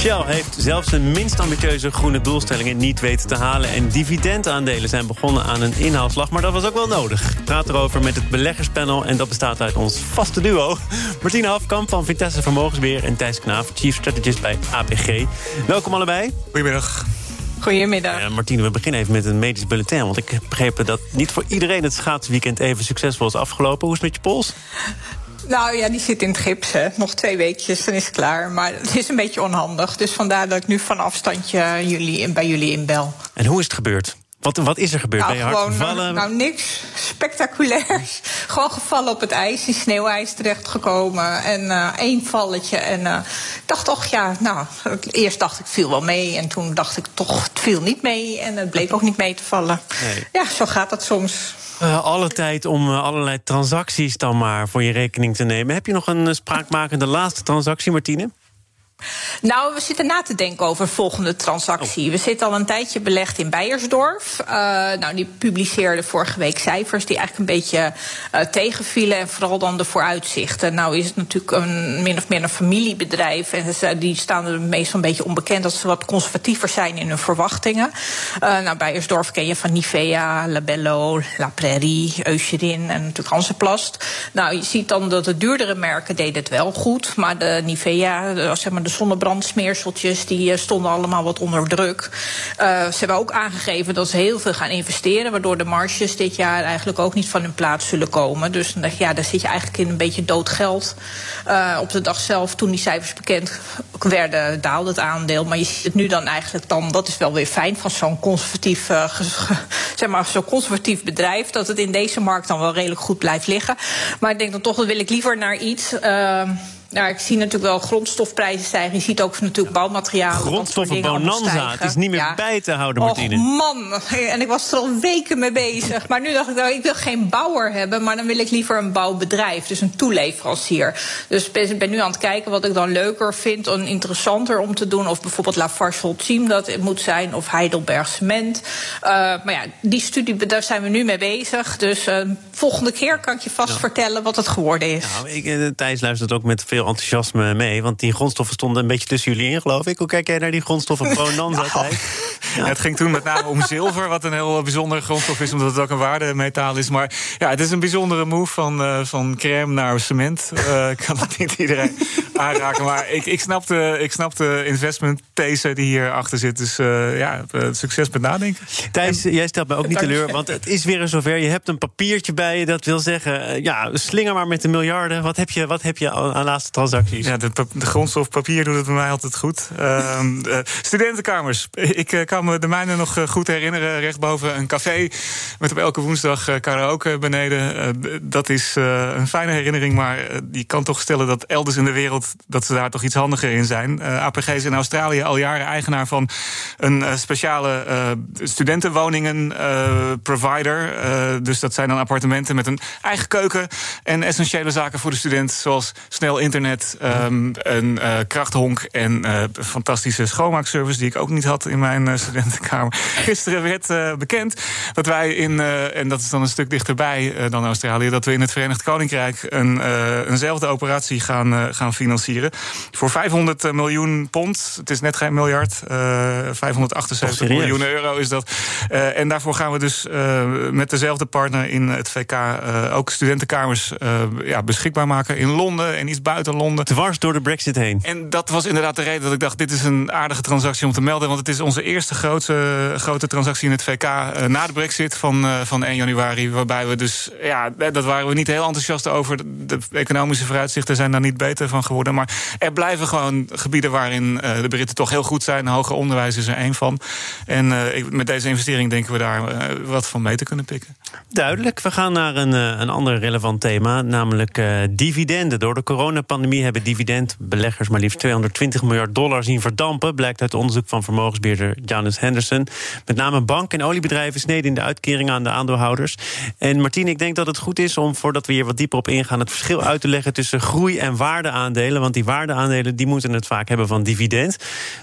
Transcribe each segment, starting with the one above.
Shell heeft zelfs de minst ambitieuze groene doelstellingen niet weten te halen. En dividendaandelen zijn begonnen aan een inhaalslag. Maar dat was ook wel nodig. Ik praat erover met het beleggerspanel. En dat bestaat uit ons vaste duo. Martine Hafkamp van Vitesse Vermogensbeheer. En Thijs Knaaf, Chief Strategist bij APG. Welkom allebei. Goedemiddag. Goedemiddag. Ja, Martine, we beginnen even met een medisch bulletin. Want ik heb begrepen dat niet voor iedereen het schaatsweekend even succesvol is afgelopen. Hoe is het met je pols? Nou ja, die zit in het gips. Hè. Nog twee weekjes, dan is het klaar. Maar het is een beetje onhandig. Dus vandaar dat ik nu van afstandje jullie, bij jullie inbel. En hoe is het gebeurd? Wat, wat is er gebeurd? Nou, ben je hard gewoon, gevallen? Nou, niks spectaculairs. gewoon gevallen op het ijs, in sneeuwijs terechtgekomen. En eh, één valletje. En eh, ik dacht toch, ja, nou, eerst dacht ik viel wel mee. En toen dacht ik toch, het viel niet mee. En het bleek ook niet mee te vallen. Nee. Ja, zo gaat dat soms. Eh, alle tijd om eh, allerlei transacties dan maar voor je rekening te nemen. Heb je nog een eh, spraakmakende laatste transactie, Martine? Nou, we zitten na te denken over de volgende transactie. Oh. We zitten al een tijdje belegd in Beiersdorf. Uh, nou, die publiceerde vorige week cijfers die eigenlijk een beetje uh, tegenvielen. En vooral dan de vooruitzichten. Nou is het natuurlijk een, min of meer een familiebedrijf. En ze, die staan er meestal een beetje onbekend dat ze wat conservatiever zijn in hun verwachtingen. Uh, nou, Beiersdorf ken je van Nivea, Labello, La Prairie, Eucerin en natuurlijk Hanseplast. Nou, je ziet dan dat de duurdere merken deden het wel goed. Maar de Nivea, zeg maar de zonnebrandsmeerseltjes, die stonden allemaal wat onder druk. Uh, ze hebben ook aangegeven dat ze heel veel gaan investeren, waardoor de marges dit jaar eigenlijk ook niet van hun plaats zullen komen. Dus ja, daar zit je eigenlijk in een beetje dood geld. Uh, op de dag zelf, toen die cijfers bekend werden, daalde het aandeel. Maar je ziet het nu dan eigenlijk dan, dat is wel weer fijn van zo'n conservatief, zeg maar, zo'n conservatief bedrijf, dat het in deze markt dan wel redelijk goed blijft liggen. Maar ik denk dan toch, dan wil ik liever naar iets. Nou, ik zie natuurlijk wel grondstofprijzen stijgen. Je ziet ook natuurlijk bouwmaterialen. Grondstoffen bonanza. Het is niet meer ja. bij te houden, Martine. Och man, en ik was er al weken mee bezig. Maar nu dacht ik, nou, ik wil geen bouwer hebben... maar dan wil ik liever een bouwbedrijf, dus een toeleverancier. Dus ik ben nu aan het kijken wat ik dan leuker vind... en interessanter om te doen. Of bijvoorbeeld Lafarge Holcim dat moet zijn. Of Heidelberg Cement. Uh, maar ja, die studie, daar zijn we nu mee bezig. Dus uh, volgende keer kan ik je vast ja. vertellen wat het geworden is. Nou, ik, Thijs luistert ook met veel enthousiasme mee. Want die grondstoffen stonden een beetje tussen jullie in, geloof ik. Hoe kijk jij naar die grondstoffen bonanza tijd? Ja. Het ging toen met name om zilver, wat een heel bijzondere grondstof is, omdat het ook een waardemetaal is. Maar ja, het is een bijzondere move van, uh, van crème naar cement. Uh, ik kan het niet iedereen aanraken. Maar ik, ik, snap de, ik snap de investment these die hierachter zit. Dus uh, ja, succes met nadenken. Thijs, jij stelt me ook niet teleur, want het is weer zover. Je hebt een papiertje bij je, dat wil zeggen, ja, slinger maar met de miljarden. Wat heb je, wat heb je aan laatste transacties? Ja, de, de grondstof papier doet het bij mij altijd goed. Uh, studentenkamers. Ik kan me de mijne nog goed herinneren. Rechtboven een café met op elke woensdag karaoke beneden. dat is een fijne herinnering, maar die kan toch stellen dat elders in de wereld... dat ze daar toch iets handiger in zijn. APG is in Australië al jaren eigenaar van een speciale studentenwoningen provider. dus dat zijn dan appartementen met een eigen keuken... en essentiële zaken voor de student, zoals snel internet, um, een uh, krachthonk en uh, fantastische schoonmaakservice die ik ook niet had in mijn studentenkamer. Gisteren werd bekend dat wij in, en dat is dan een stuk dichterbij dan Australië, dat we in het Verenigd Koninkrijk een, eenzelfde operatie gaan, gaan financieren. Voor 500 miljoen pond. Het is net geen miljard. 578 miljoen euro is dat. en daarvoor gaan we dus met dezelfde partner in het VK ook studentenkamers ja, beschikbaar maken in Londen en iets buiten Londen. Dwars door de Brexit heen. En dat was inderdaad de reden dat ik dacht: dit is een aardige transactie om te melden. Want het is onze eerste grote, grote transactie in het VK na de brexit van, van 1 januari. Waarbij we dus, ja, dat waren we niet heel enthousiast over. De economische vooruitzichten zijn daar niet beter van geworden. Maar er blijven gewoon gebieden waarin de Britten toch heel goed zijn. Hoger onderwijs is er één van. En met deze investering denken we daar wat van mee te kunnen pikken. Duidelijk. We gaan naar een, een ander relevant thema, namelijk dividenden. Door de coronapandemie hebben dividendbeleggers maar liefst 220 miljard dollar zien verdampen, blijkt uit onderzoek van vermogensbeheerder Janus Henderson. Met name bank- en oliebedrijven sneden in de uitkeringen aan de aandeelhouders. En Martine, ik denk dat het goed is om, voordat we hier wat dieper op ingaan, het verschil uit te leggen tussen groei- en waardeaandelen. Want die waardeaandelen die moeten het vaak hebben van dividend.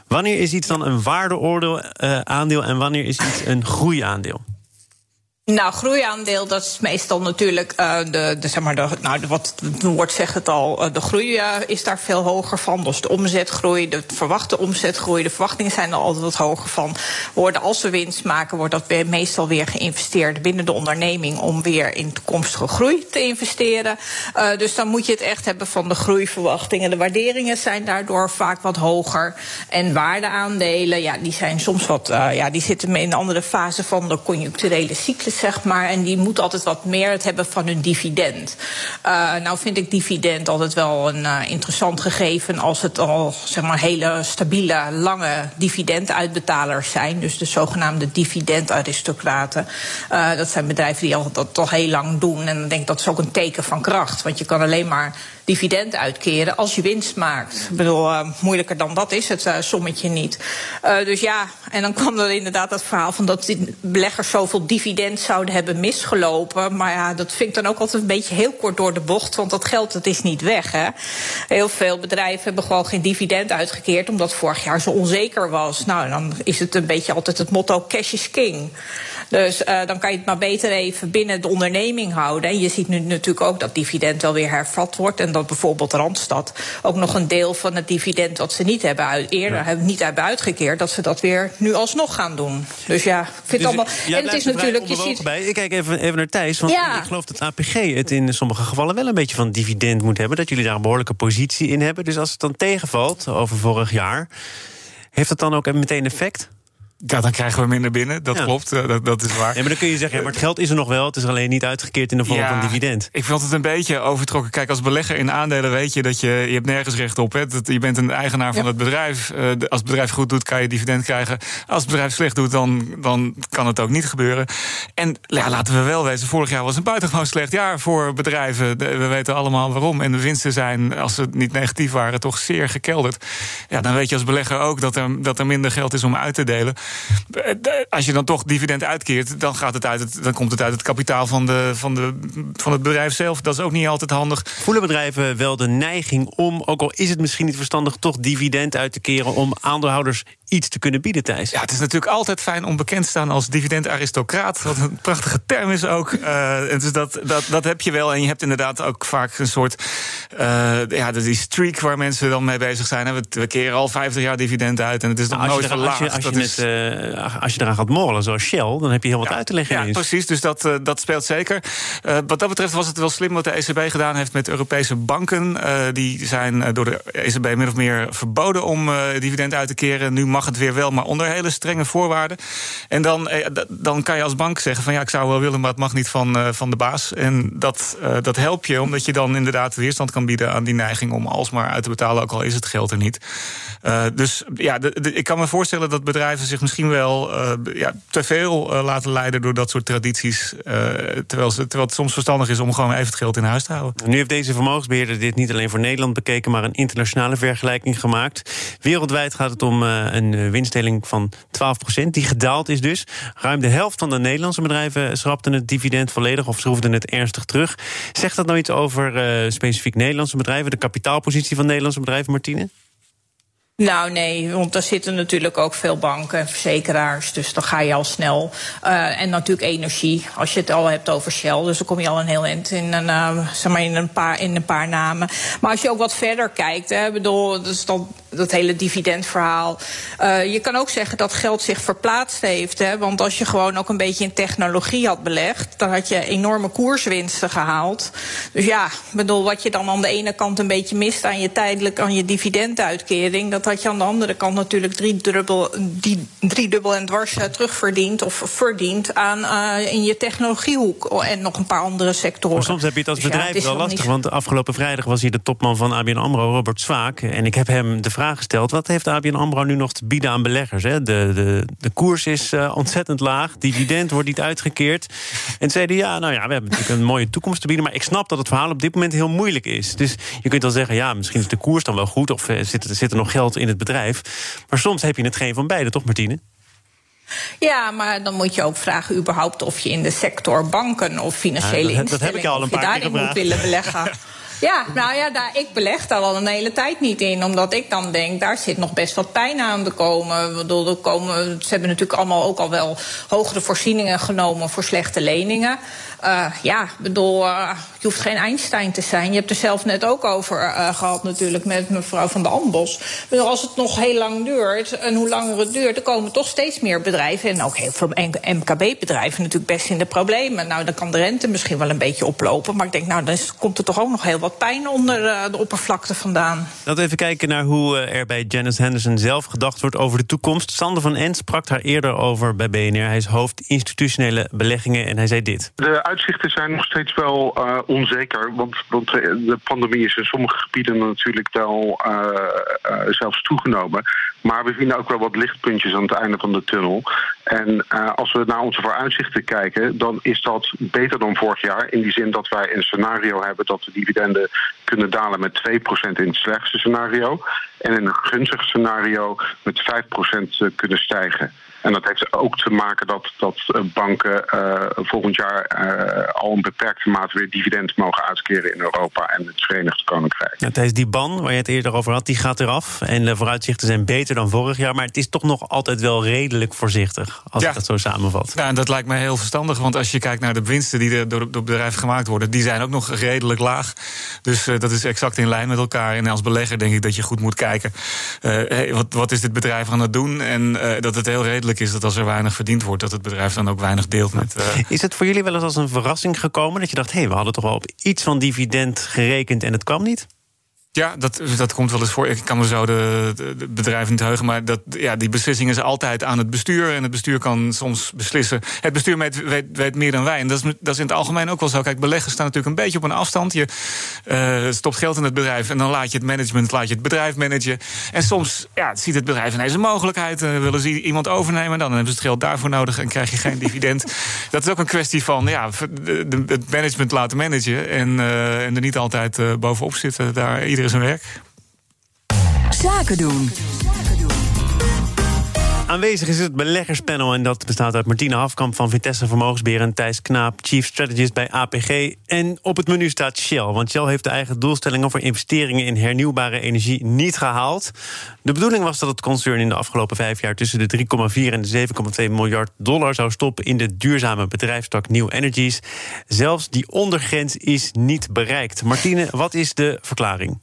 Wanneer is iets dan een waardeoordeel uh, aandeel en wanneer is iets een groeiaandeel? Nou, groeiaandeel, dat is meestal natuurlijk uh, de, zeg maar de, nou, wat het woord zegt het al, uh, de groei uh, is daar veel hoger van. Dus de omzetgroei, de verwachte omzetgroei, de verwachtingen zijn er altijd wat hoger van. Worden als we winst maken, wordt dat weer, meestal weer geïnvesteerd binnen de onderneming om weer in toekomstige groei te investeren. dus dan moet je het echt hebben van de groeiverwachtingen. De waarderingen zijn daardoor vaak wat hoger. En waardeaandelen, ja, die zijn soms wat, ja, die zitten in een andere fase van de conjuncturele cyclus zeg maar. En die moeten altijd wat meer het hebben van hun dividend. Uh, nou vind ik dividend altijd wel een uh, interessant gegeven als het al zeg maar hele stabiele, lange dividenduitbetalers zijn. Dus de zogenaamde dividendaristocraten. Uh, dat zijn bedrijven die al, dat al heel lang doen. En dan denk ik dat is ook een teken van kracht. Want je kan alleen maar dividend uitkeren als je winst maakt. Ik bedoel, uh, moeilijker dan dat is het uh, sommetje niet. Uh, dus ja, en dan kwam er inderdaad dat verhaal van dat beleggers zoveel dividend zouden hebben misgelopen. Maar ja, dat vind ik dan ook altijd een beetje heel kort door de bocht. Want dat geld dat is niet weg. Hè. Heel veel bedrijven hebben gewoon geen dividend uitgekeerd omdat vorig jaar zo onzeker was. Nou, dan is het een beetje altijd het motto cash is king. Dus dan kan je het maar beter even binnen de onderneming houden. En je ziet nu natuurlijk ook dat dividend wel weer hervat wordt. En dat bijvoorbeeld Randstad ook nog een deel van het dividend dat ze niet hebben uit, eerder ja. hebben, niet hebben uitgekeerd, dat ze dat weer nu alsnog gaan doen. Dus ja, ik vind dus, het allemaal. En het is natuurlijk. Je ziet... bij. Ik kijk even, even naar Thijs. Want ja. ik geloof dat APG het in sommige gevallen wel een beetje van dividend moet hebben. Dat jullie daar een behoorlijke positie in hebben. Dus als het dan tegenvalt over vorig jaar, heeft dat dan ook meteen effect? Ja, dan krijgen we minder binnen. Dat ja. klopt, dat, dat is waar. Ja, maar dan kun je zeggen, ja, maar het geld is er nog wel. Het is alleen niet uitgekeerd in de vorm ja, van dividend. Ik vind het een beetje overtrokken. Kijk, als belegger in aandelen weet je dat je, je hebt nergens recht op. Hè. Dat, je bent een eigenaar van het bedrijf. Uh, als het bedrijf goed doet, kan je dividend krijgen. Als het bedrijf slecht doet, dan, dan kan het ook niet gebeuren. En ja, laten we wel wezen, vorig jaar was een buitengewoon slecht jaar voor bedrijven. We weten allemaal waarom. En de winsten zijn, als ze niet negatief waren, toch zeer gekelderd. Ja, dan weet je als belegger ook dat er, dat er minder geld is om uit te delen als je dan toch dividend uitkeert, dan, gaat het uit het, dan komt het uit het kapitaal van, de, van, de, van het bedrijf zelf. Dat is ook niet altijd handig. Voelen bedrijven wel de neiging om, ook al is het misschien niet verstandig, toch dividend uit te keren om aandeelhouders iets te kunnen bieden, Thijs? Ja, het is natuurlijk altijd fijn om bekend te staan als dividendaristocraat. Wat een prachtige term is ook. Uh, dus dat, dat, dat heb je wel. En je hebt inderdaad ook vaak een soort. Uh, ja, die streak waar mensen dan mee bezig zijn. We, we keren al 50 jaar dividend uit en het is nog nou, nooit verlaagd. Als je, als je, is... uh, als je eraan gaat morrelen, zoals Shell, dan heb je heel wat ja, uit te leggen. Ja, precies. Dus dat, dat speelt zeker. wat dat betreft was het wel slim wat de ECB gedaan heeft met Europese banken. die zijn door de ECB min of meer verboden om dividend uit te keren. Nu mag het weer wel, maar onder hele strenge voorwaarden. En dan, eh, dan kan je als bank zeggen van ja, ik zou wel willen, maar het mag niet van, uh, van de baas. En dat, uh, dat helpt je, omdat je dan inderdaad weerstand kan bieden aan die neiging om alsmaar uit te betalen, ook al is het geld er niet. Dus ja, ik kan me voorstellen dat bedrijven zich misschien wel ja, te veel laten leiden door dat soort tradities. terwijl, terwijl het soms verstandig is om gewoon even het geld in huis te houden. Nu heeft deze vermogensbeheerder dit niet alleen voor Nederland bekeken, maar een internationale vergelijking gemaakt. Wereldwijd gaat het om een winstdeling van 12%, die gedaald is dus. Ruim de helft van de Nederlandse bedrijven schrapten het dividend volledig of schroefden het ernstig terug. Zegt dat nou iets over uh, specifiek Nederlandse bedrijven, de kapitaalpositie van Nederlandse bedrijven, Martine? Nou nee, want daar zitten natuurlijk ook veel banken en verzekeraars. Dus dan ga je al snel. En natuurlijk energie, als je het al hebt over Shell. Dus dan kom je al een heel eind in een, zeg maar in een, paar, in een paar namen. Maar als je ook wat verder kijkt, hè, bedoel, dus dan, dat hele dividendverhaal. Uh, je kan ook zeggen dat geld zich verplaatst heeft. Hè? Want als je gewoon ook een beetje in technologie had belegd, dan had je enorme koerswinsten gehaald. Dus ja, bedoel, wat je dan aan de ene kant een beetje mist aan je tijdelijk aan je dividenduitkering, dat had je aan de andere kant natuurlijk driedubbel, die, driedubbel en dwars terugverdiend of verdiend aan uh, in je technologiehoek en nog een paar andere sectoren. Maar soms heb je het als dus bedrijf ja, het wel lastig, want afgelopen vrijdag was hier de topman van ABN AMRO, Robert Zwaak. En ik heb hem de vraag gesteld, wat heeft ABN AMRO nu nog te bieden aan beleggers? Hè? De, de, de koers is uh, ontzettend laag, dividend wordt niet uitgekeerd. En zeiden, ja, nou ja, we hebben natuurlijk een mooie toekomst te bieden... maar ik snap dat het verhaal op dit moment heel moeilijk is. Dus je kunt wel zeggen, ja, misschien is de koers dan wel goed... of uh, zit, zit er nog geld in het bedrijf. Maar soms heb je het geen van beide, toch Martine? Ja, maar dan moet je ook vragen überhaupt of je in de sector banken of financiële ja, dat, dat heb ik al een paar daarin keer moet willen beleggen. Ja, nou ja, ik beleg daar al een hele tijd niet in. Omdat ik dan denk, daar zit nog best wat pijn aan te komen. Bedoel, er komen ze hebben natuurlijk allemaal ook al wel hogere voorzieningen genomen voor slechte leningen. Uh, ja, bedoel, uh, je hoeft geen Einstein te zijn. Je hebt er zelf net ook over uh, gehad natuurlijk met mevrouw van der Ambos. Bedoel, als het nog heel lang duurt en hoe langer het duurt... er komen toch steeds meer bedrijven en ook heel veel MKB-bedrijven natuurlijk best in de problemen. Nou, dan kan de rente misschien wel een beetje oplopen. Maar ik denk, nou, dan komt er toch ook nog heel wat pijn onder de oppervlakte vandaan. Laten we even kijken naar hoe er bij Janice Henderson zelf gedacht wordt over de toekomst. Sander van Ens sprak daar eerder over bij BNR. Hij is hoofd institutionele beleggingen en hij zei dit uitzichten zijn nog steeds wel uh, onzeker. Want, want, de pandemie is in sommige gebieden natuurlijk wel uh, zelfs toegenomen. Maar we zien ook wel wat lichtpuntjes aan het einde van de tunnel. En als we naar onze vooruitzichten kijken, dan is dat beter dan vorig jaar. In die zin dat wij een scenario hebben dat de dividenden kunnen dalen met 2% in het slechtste scenario. En in een gunstig scenario met 5% kunnen stijgen. En dat heeft ook te maken dat, dat eh, banken uh, volgend jaar uh, al een beperkte mate weer dividend mogen uitkeren in Europa en het Verenigd Koninkrijk. Ja, tijdens die ban waar je het eerder over had, die gaat eraf. En de vooruitzichten zijn beter dan vorig jaar. Maar het is toch nog altijd wel redelijk voorzichtig, als ja. ik dat zo samenvat. Ja, en dat lijkt mij heel verstandig. Want als je kijkt naar de winsten die er door, door bedrijven gemaakt worden, die zijn ook nog redelijk laag. Dus uh, dat is exact in lijn met elkaar. En als belegger denk ik dat je goed moet kijken. Hey, wat, wat is dit bedrijf aan het doen? En dat het heel redelijk is dat als er weinig verdiend wordt, dat het bedrijf dan ook weinig deelt met. Uh... Is het voor jullie wel eens als een verrassing gekomen dat je dacht: hé, hey, we hadden toch wel op iets van dividend gerekend en het kwam niet? Ja, dat, dat komt wel eens voor. Ik kan me zo de, de, bedrijven niet heugen. Maar dat, ja, die beslissing is altijd aan het bestuur. En het bestuur kan soms beslissen. Het bestuur weet, weet, weet meer dan wij. En dat is, dat is in het algemeen ook wel zo. Kijk, beleggen staan natuurlijk een beetje op een afstand. Je uh, stopt geld in het bedrijf. En dan laat je het management, laat je het bedrijf managen. En soms ja, ziet het bedrijf ineens een mogelijkheid. Uh, willen ze iemand overnemen. Dan hebben ze het geld daarvoor nodig. En krijg je geen dividend. Dat is ook een kwestie van ja, het management laten managen. En, uh, en er niet altijd bovenop zitten. Daar zijn werk. Zaken doen. Aanwezig is het beleggerspanel en dat bestaat uit Martine Hafkamp van Vitesse Vermogensbeheer en Thijs Knaap, Chief Strategist bij APG. En op het menu staat Shell, want Shell heeft de eigen doelstellingen voor investeringen in hernieuwbare energie niet gehaald. De bedoeling was dat het concern in de afgelopen vijf jaar tussen de 3,4 en de 7,2 miljard dollar zou stoppen in de duurzame bedrijfstak New Energies. Zelfs die ondergrens is niet bereikt. Martine, wat is de verklaring?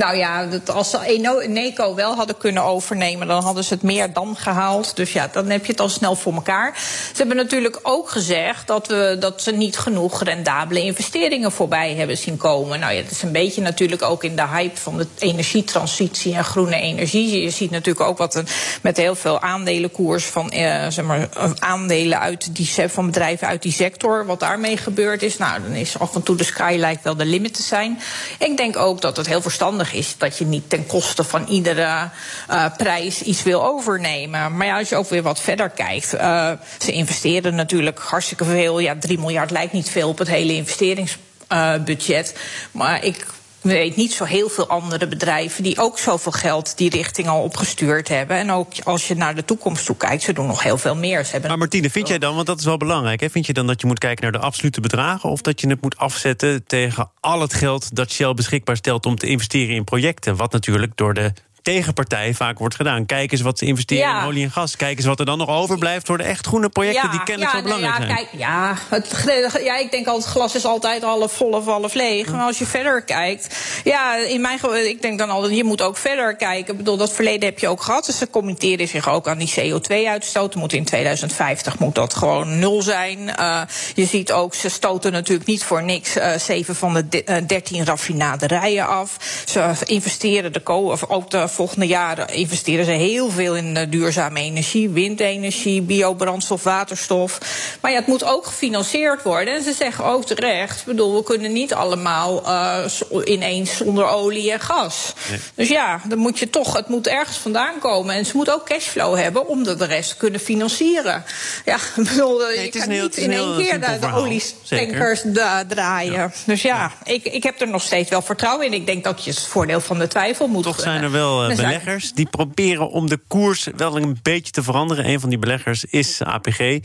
Nou ja, als ze Neco wel hadden kunnen overnemen, dan hadden ze het meer dan gehaald. Dus ja, dan heb je het al snel voor elkaar. Ze hebben natuurlijk ook gezegd dat, we, dat ze niet genoeg rendabele investeringen voorbij hebben zien komen. Nou ja, dat is een beetje natuurlijk ook in de hype van de energietransitie en groene energie. Je ziet natuurlijk ook wat een, met heel veel aandelenkoers van eh, zeg maar, aandelen uit die, van bedrijven uit die sector, wat daarmee gebeurd is. Nou, dan is af en toe de sky lijkt wel de limit te zijn. Ik denk ook dat het heel verstandig is dat je niet ten koste van iedere uh, prijs iets wil overnemen. Maar ja, als je ook weer wat verder kijkt. Uh, ze investeren natuurlijk hartstikke veel. Ja, 3 miljard lijkt niet veel op het hele investeringsbudget. maar ik weet niet zo heel veel andere bedrijven die ook zoveel geld die richting al opgestuurd hebben. En ook als je naar de toekomst toe kijkt, ze doen nog heel veel meer. Ze hebben maar Martine, vind jij dan, want dat is wel belangrijk, hè? vind je dan dat je moet kijken naar de absolute bedragen of dat je het moet afzetten tegen al het geld dat Shell beschikbaar stelt om te investeren in projecten? Wat natuurlijk door de tegenpartij vaak wordt gedaan. Kijk eens wat ze investeren in olie en gas. Kijk eens wat er dan nog overblijft voor de echt groene projecten die kennelijk zo belangrijk ja, zijn. Kijk, ja, het, ja, ik denk altijd, glas is altijd half vol of half leeg. Maar als je verder kijkt, ja, in mijn ik denk dan altijd, je moet ook verder kijken. Ik bedoel, dat verleden heb je ook gehad. Dus ze committeren zich ook aan die CO2-uitstoot. Moet in 2050 moet dat gewoon nul zijn. Uh, je ziet ook, ze stoten natuurlijk niet voor niks uh, zeven van de de, 13 uh, raffinaderijen af. Ze investeren de kool, of ook de volgende jaren investeren ze heel veel in uh, duurzame energie, windenergie, biobrandstof, waterstof. Maar ja, het moet ook gefinancierd worden. En ze zeggen ook terecht, ik bedoel, we kunnen niet allemaal uh, ineens zonder olie en gas. Nee. Dus ja, dan moet je toch, het moet ergens vandaan komen. En ze moeten ook cashflow hebben om de rest te kunnen financieren. Ja, ik bedoel, nee, je kan heel, niet in één keer de, de olietankers draaien. Ja. Dus ja, ja, Ik, ik heb er nog steeds wel vertrouwen in. Ik denk dat je het voordeel van de twijfel moet Toch zijn er wel uh, beleggers die proberen om de koers wel een beetje te veranderen. Een van die beleggers is APG.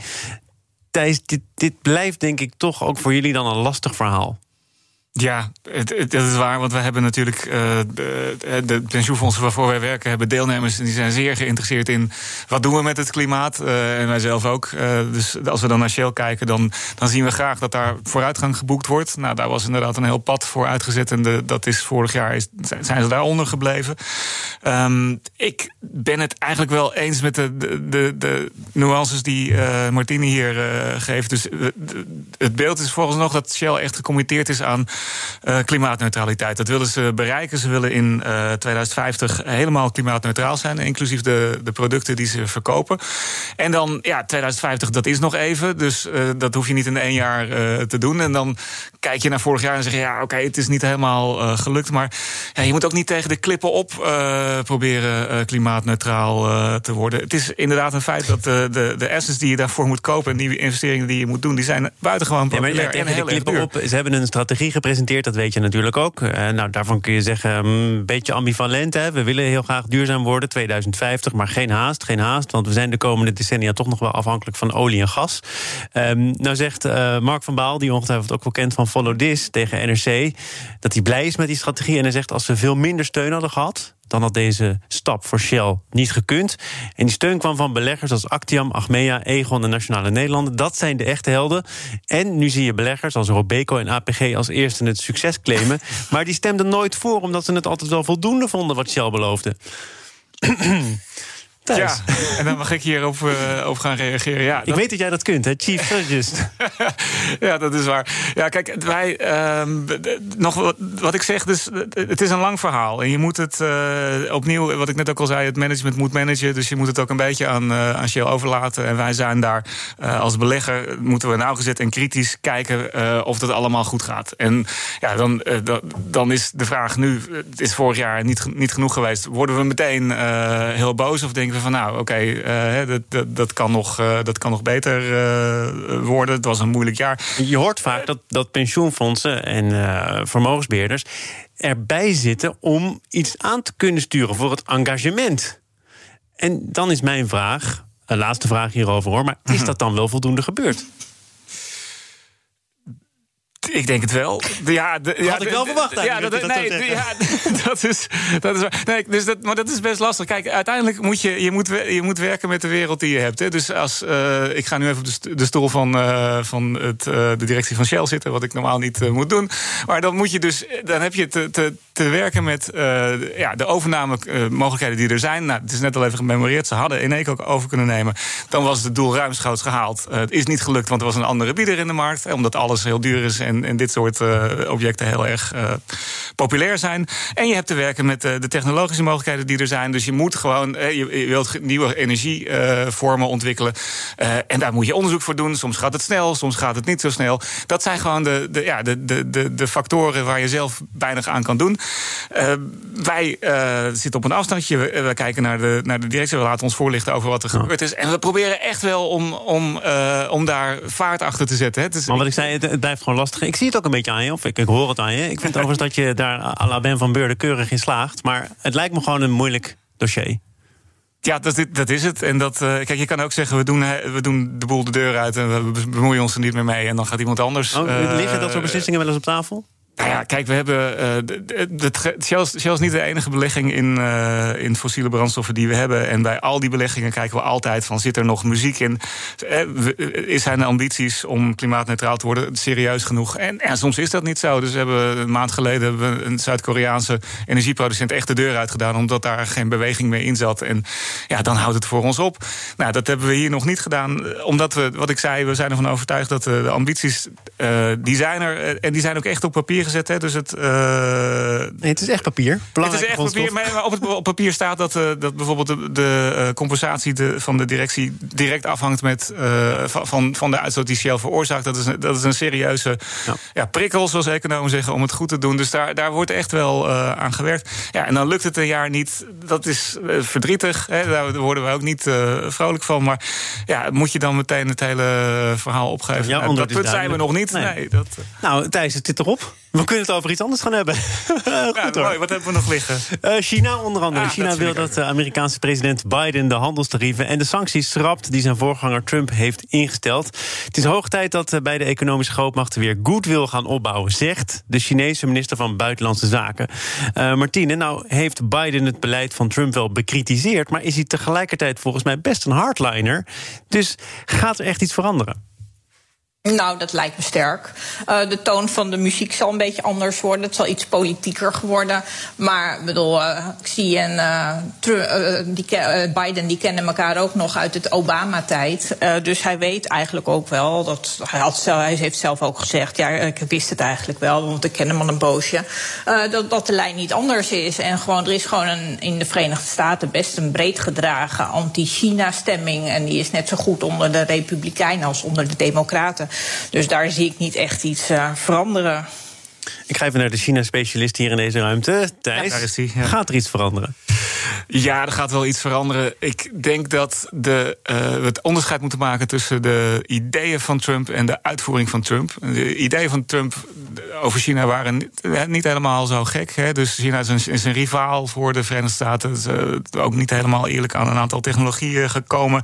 Thijs, dit, dit blijft denk ik toch ook voor jullie dan een lastig verhaal. Ja, dat is waar, want we hebben natuurlijk uh, de, de, pensioenfondsen waarvoor wij werken, hebben deelnemers die zijn zeer geïnteresseerd in wat doen we met het klimaat. Uh, en wij zelf ook. Dus als we dan naar Shell kijken, dan, dan zien we graag dat daar vooruitgang geboekt wordt. Nou, daar was inderdaad een heel pad voor uitgezet en de, dat is vorig jaar is, zijn ze daaronder gebleven. Um, ik ben het eigenlijk wel eens met de, de, de nuances die Martini hier geeft. Dus het beeld is volgens nog dat Shell echt gecommitteerd is aan uh, klimaatneutraliteit. Dat willen ze bereiken. Ze willen in uh, 2050 helemaal klimaatneutraal zijn, inclusief de, de producten die ze verkopen. En dan, ja, 2050, dat is nog even. Dus uh, dat hoef je niet in één jaar te doen. En dan kijk je naar vorig jaar en zeg je, ja, oké, okay, het is niet helemaal gelukt. Maar ja, je moet ook niet tegen de klippen op proberen klimaatneutraal te worden. Het is inderdaad een feit dat de, de, de assets die je daarvoor moet kopen en die investeringen die je moet doen, die zijn buitengewoon populair ja, maar tegen de klippen op. Ze hebben een strategie gepresenteerd, dat weet je natuurlijk ook. Uh, nou, daarvan kun je zeggen, een beetje ambivalent. Hè? We willen heel graag duurzaam worden, 2050, maar geen haast, geen haast. Want we zijn de komende decennia toch nog wel afhankelijk van olie en gas. Um, nou zegt uh, Mark van Baal, die ongetwijfeld ook wel kent van Follow This tegen NRC... dat hij blij is met die strategie. En hij zegt, als we veel minder steun hadden gehad dan had deze stap voor Shell niet gekund. En die steun kwam van beleggers als Actiam, Achmea, Egon en Nationale Nederlanden. Dat zijn de echte helden. En nu zie je beleggers als Robeco en APG als eerste het succes claimen. Maar die stemden nooit voor, omdat ze het altijd wel voldoende vonden wat Shell beloofde. Ja, en dan mag ik hierop uh, op gaan reageren. Ja, ik weet dat jij dat kunt, hè? Chief ja, dat is waar. Ja, kijk, wij, uh, nog wat, wat, ik zeg, dus het is een lang verhaal. En je moet het uh, opnieuw, wat ik net ook al zei, het management moet managen. Dus je moet het ook een beetje aan, uh, aan Shell overlaten. En wij zijn daar als belegger, moeten we nauwgezet en kritisch kijken of dat allemaal goed gaat. En ja, dan, dan is de vraag nu, het is vorig jaar niet, niet genoeg geweest. Worden we meteen heel boos of denken we van nou, oké, okay, uh, dat, dat, dat, kan nog, uh, dat kan nog beter uh, worden. Het was een moeilijk jaar. Je hoort vaak dat, dat pensioenfondsen en vermogensbeheerders erbij zitten om iets aan te kunnen sturen voor het engagement. En dan is mijn vraag, een laatste vraag hierover hoor, maar is dat dan wel voldoende gebeurd? Ik denk het wel. Ja, de, ja, Had ik wel verwacht ja, dat, nee, ja, dat is, dat is nee, dus dat, Maar dat is best lastig. Kijk, uiteindelijk moet je, je, moet, je moet werken met de wereld die je hebt. Hè. Dus als, uh, ik ga nu even op de stoel van, uh, van het, uh, de directie van Shell zitten... wat ik normaal niet moet doen. Maar dan moet je dus... dan heb je te, te, te werken met ja, de overname mogelijkheden die er zijn. Nou, het is net al even gememoreerd. Ze hadden keer ook over kunnen nemen. Dan was het doel ruimschoots gehaald. het is niet gelukt, want er was een andere bieder in de markt. Omdat alles heel duur is en, en dit soort uh, objecten heel erg uh, populair zijn. En je hebt te werken met uh, de technologische mogelijkheden die er zijn. Dus je moet gewoon, je, je, wilt nieuwe energievormen ontwikkelen. en daar moet je onderzoek voor doen. Soms gaat het snel, soms gaat het niet zo snel. Dat zijn gewoon de, de, ja, de, de, de, de factoren waar je zelf weinig aan kan doen. Wij zitten op een afstandje. We, we, kijken naar de, naar de directie. We laten ons voorlichten over wat er gebeurd is. En we proberen echt wel om, om, om daar vaart achter te zetten. Hè. maar wat ik zei, het, blijft gewoon lastig. Ik zie het ook een beetje aan je, of ik, ik hoor het aan je. Ik vind overigens dat je daar à la Ben van Beurden keurig in slaagt. Maar het lijkt me gewoon een moeilijk dossier. Ja, dat, dat is het. En dat, uh, kijk, je kan ook zeggen, we doen, we doen de boel de deur uit en we bemoeien ons er niet meer mee. En dan gaat iemand anders. Oh, liggen dat soort beslissingen wel eens op tafel? Nou ja, kijk, we hebben. Uh, Shell, is niet de enige belegging in, uh, in fossiele brandstoffen die we hebben. En bij al die beleggingen kijken we altijd van: zit er nog muziek in? Is zijn ambities om klimaatneutraal te worden serieus genoeg? En, soms is dat niet zo. Dus we hebben een maand geleden we een Zuid-Koreaanse energieproducent echt de deur uitgedaan, omdat daar geen beweging meer in zat. En ja, dan houdt het voor ons op. Nou, dat hebben we hier nog niet gedaan, omdat we, wat ik zei, we zijn ervan overtuigd dat de ambities, die zijn er. En die zijn ook echt op papier gezet. Hè? Dus het, uh... nee, het is echt papier. Het is echt papier, maar op, het, op papier staat dat, uh, dat bijvoorbeeld de, de uh, compensatie de, van de directie direct afhangt met, van, van de uitstoot die Shell veroorzaakt. Dat is, een, dat is een serieuze ja. ja. prikkel, zoals economen zeggen, om het goed te doen. Dus daar, daar wordt echt wel aan gewerkt. Ja, en dan lukt het een jaar niet. Dat is verdrietig. Hè? Daar worden we ook niet vrolijk van. Maar ja, moet je dan meteen het hele verhaal opgeven? Ja, nou, dat punt zijn we nog niet. Nee. nee dat, nou, Thijs, het zit erop. We kunnen het over iets anders gaan hebben. Goed, ja, mooi. Wat hebben we nog liggen? Uh, China onder andere. Ah, China wil dat de Amerikaanse president Biden de handelstarieven en de sancties schrapt die zijn voorganger Trump heeft ingesteld. Het is hoog tijd dat eh, bij de economische grootmachten weer goodwill gaan opbouwen, zegt de Chinese minister van Buitenlandse Zaken. Uh, Martine, nou heeft Biden het beleid van Trump wel bekritiseerd, maar is hij tegelijkertijd volgens mij best een hardliner. Dus gaat er echt iets veranderen? Nou, dat lijkt me sterk. Uh, de toon van de muziek zal een beetje anders worden. Het zal iets politieker geworden. Maar bedoel, uh, Xi en uh, die, Biden die kennen elkaar ook nog uit het Obama-tijd. dus hij weet eigenlijk ook wel dat. Hij, had, hij heeft zelf ook gezegd: ja, ik wist het eigenlijk wel, want ik ken hem al een boosje. dat, dat de lijn niet anders is. En gewoon, er is gewoon een, in de Verenigde Staten best een breed gedragen anti-China-stemming. En die is net zo goed onder de Republikeinen als onder de Democraten. Dus daar zie ik niet echt iets uh, veranderen. Ik ga even naar de China-specialist hier in deze ruimte. Thijs, ja, is die, gaat er iets veranderen? Ja, er gaat wel iets veranderen. Ik denk dat de, uh, we het onderscheid moeten maken tussen de ideeën van Trump en de uitvoering van Trump. De ideeën van Trump over China waren niet, niet helemaal zo gek. Hè. Dus China is een, is een rivaal voor de Verenigde Staten. is, uh, ook niet helemaal eerlijk aan een aantal technologieën gekomen.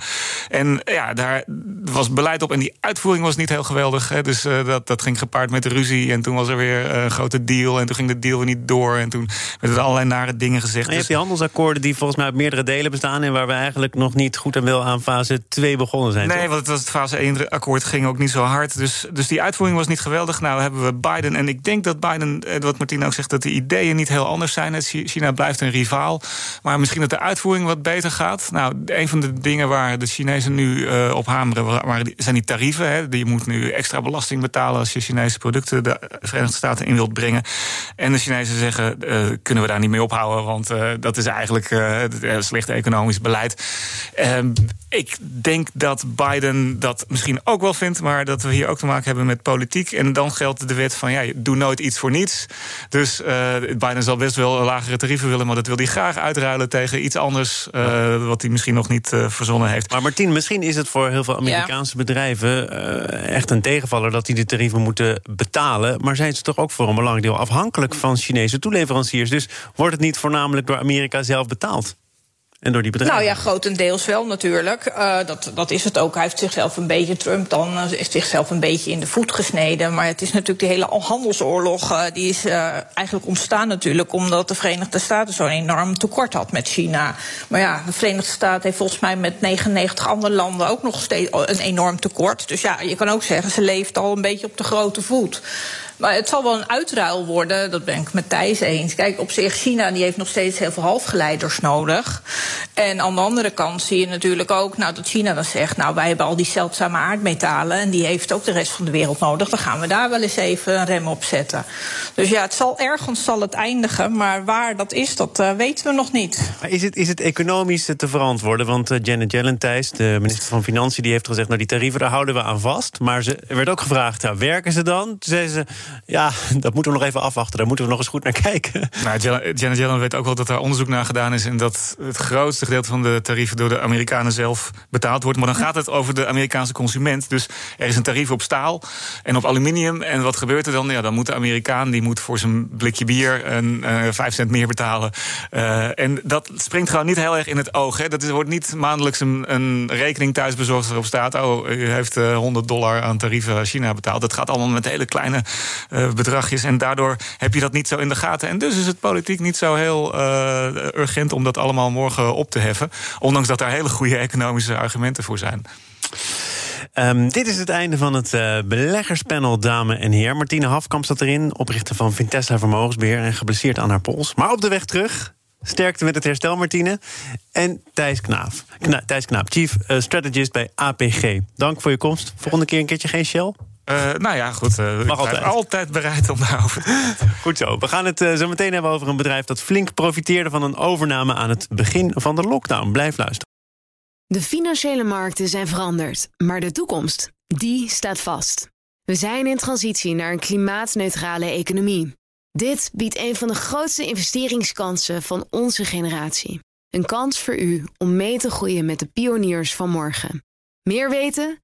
En ja, daar was beleid op. En die uitvoering was niet heel geweldig. Hè. Dus uh, dat, dat ging gepaard met ruzie. En toen was er weer grote deal. En toen ging de deal weer niet door. En toen werden er allerlei nare dingen gezegd. En je hebt die handelsakkoorden die volgens mij uit meerdere delen bestaan... en waar we eigenlijk nog niet goed en wel aan fase 2 begonnen zijn. Nee, want het, was het fase 1 akkoord ging ook niet zo hard. Dus, dus die uitvoering was niet geweldig. Nou hebben we Biden. En ik denk dat Biden, eh, wat Martien ook zegt... dat de ideeën niet heel anders zijn. China blijft een rivaal. Maar misschien dat de uitvoering wat beter gaat. Nou, een van de dingen waar de Chinezen nu uh, op hameren... zijn die tarieven. Hè. Je moet nu extra belasting betalen... als je Chinese producten de Verenigde Staten in wilt brengen. En de Chinezen zeggen, uh, kunnen we daar niet mee ophouden... want uh, dat is eigenlijk uh, slecht economisch beleid. Ehm, ik denk dat Biden dat misschien ook wel vindt... maar dat we hier ook te maken hebben met politiek. En dan geldt de wet van, ja, doe nooit iets voor niets. Dus Biden zal best wel lagere tarieven willen... maar dat wil hij graag uitruilen tegen iets anders... wat hij misschien nog niet verzonnen heeft. Maar Martien, misschien is het voor heel veel Amerikaanse bedrijven... echt een tegenvaller dat die de tarieven moeten betalen. Maar zijn ze toch ook voor een belangrijk deel afhankelijk van Chinese toeleveranciers? Dus wordt het niet voornamelijk door Amerika zelf betaald? En door die bedrijven? Nou ja, grotendeels wel natuurlijk. Uh, dat, dat is het ook. Hij heeft zichzelf een beetje, Trump dan, heeft zichzelf een beetje in de voet gesneden. Maar het is natuurlijk de hele handelsoorlog, uh, die is eigenlijk ontstaan natuurlijk omdat de Verenigde Staten zo'n enorm tekort had met China. Maar ja, de Verenigde Staten heeft volgens mij met 99 andere landen ook nog steeds een enorm tekort. Dus ja, je kan ook zeggen, ze leeft al een beetje op de grote voet. Maar het zal wel een uitruil worden, dat ben ik met Thijs eens. Kijk, op zich, China die heeft nog steeds heel veel halfgeleiders nodig. En aan de andere kant zie je natuurlijk ook nou, dat China dan zegt... nou, wij hebben al die zeldzame aardmetalen... en die heeft ook de rest van de wereld nodig. Dan gaan we daar wel eens even een rem op zetten. Dus ja, het zal ergens zal het eindigen. Maar waar dat is, dat uh, weten we nog niet. Maar is het, is het economisch te verantwoorden? Want uh, Janet Yellen, de minister van Financiën... die heeft gezegd, nou, die tarieven, daar houden we aan vast. Maar ze, er werd ook gevraagd, ja, werken ze dan? Toen zei ze, ja, dat moeten we nog even afwachten. Daar moeten we nog eens goed naar kijken. Nou, Janet Yellen weet ook wel dat er onderzoek naar gedaan is... en dat het grootste gedeelte van de tarieven door de Amerikanen zelf betaald wordt. Maar dan gaat het over de Amerikaanse consument. Dus er is een tarief op staal en op aluminium. En wat gebeurt er dan? Ja, dan moet de Amerikaan die moet voor zijn blikje bier een uh, 5 cent meer betalen. Uh, en dat springt gewoon niet heel erg in het oog. Hè. Dat wordt niet maandelijks een, een rekening thuisbezorgd erop staat... oh, u heeft uh, 100 dollar aan tarieven China betaald. Dat gaat allemaal met hele kleine bedragjes. En daardoor heb je dat niet zo in de gaten. En dus is het politiek niet zo heel urgent om dat allemaal morgen op te heffen. Ondanks dat daar hele goede economische argumenten voor zijn. Um, dit is het einde van het uh, beleggerspanel Dame en Heer. Martine Hafkamp zat erin, oprichter van Vintessa Vermogensbeheer... en geblesseerd aan haar pols. Maar op de weg terug, sterkte met het herstel, Martine. En Thijs Knaap, Kna Thijs Knaap Chief Strategist bij APG. Dank voor je komst. Volgende keer een keertje geen Shell? Uh, nou ja, goed. Uh, Mag altijd. altijd bereid om daarover te Goed zo. We gaan het uh, zo meteen hebben over een bedrijf dat flink profiteerde van een overname aan het begin van de lockdown. Blijf luisteren. De financiële markten zijn veranderd, maar de toekomst, die staat vast. We zijn in transitie naar een klimaatneutrale economie. Dit biedt een van de grootste investeringskansen van onze generatie. Een kans voor u om mee te groeien met de pioniers van morgen. Meer weten?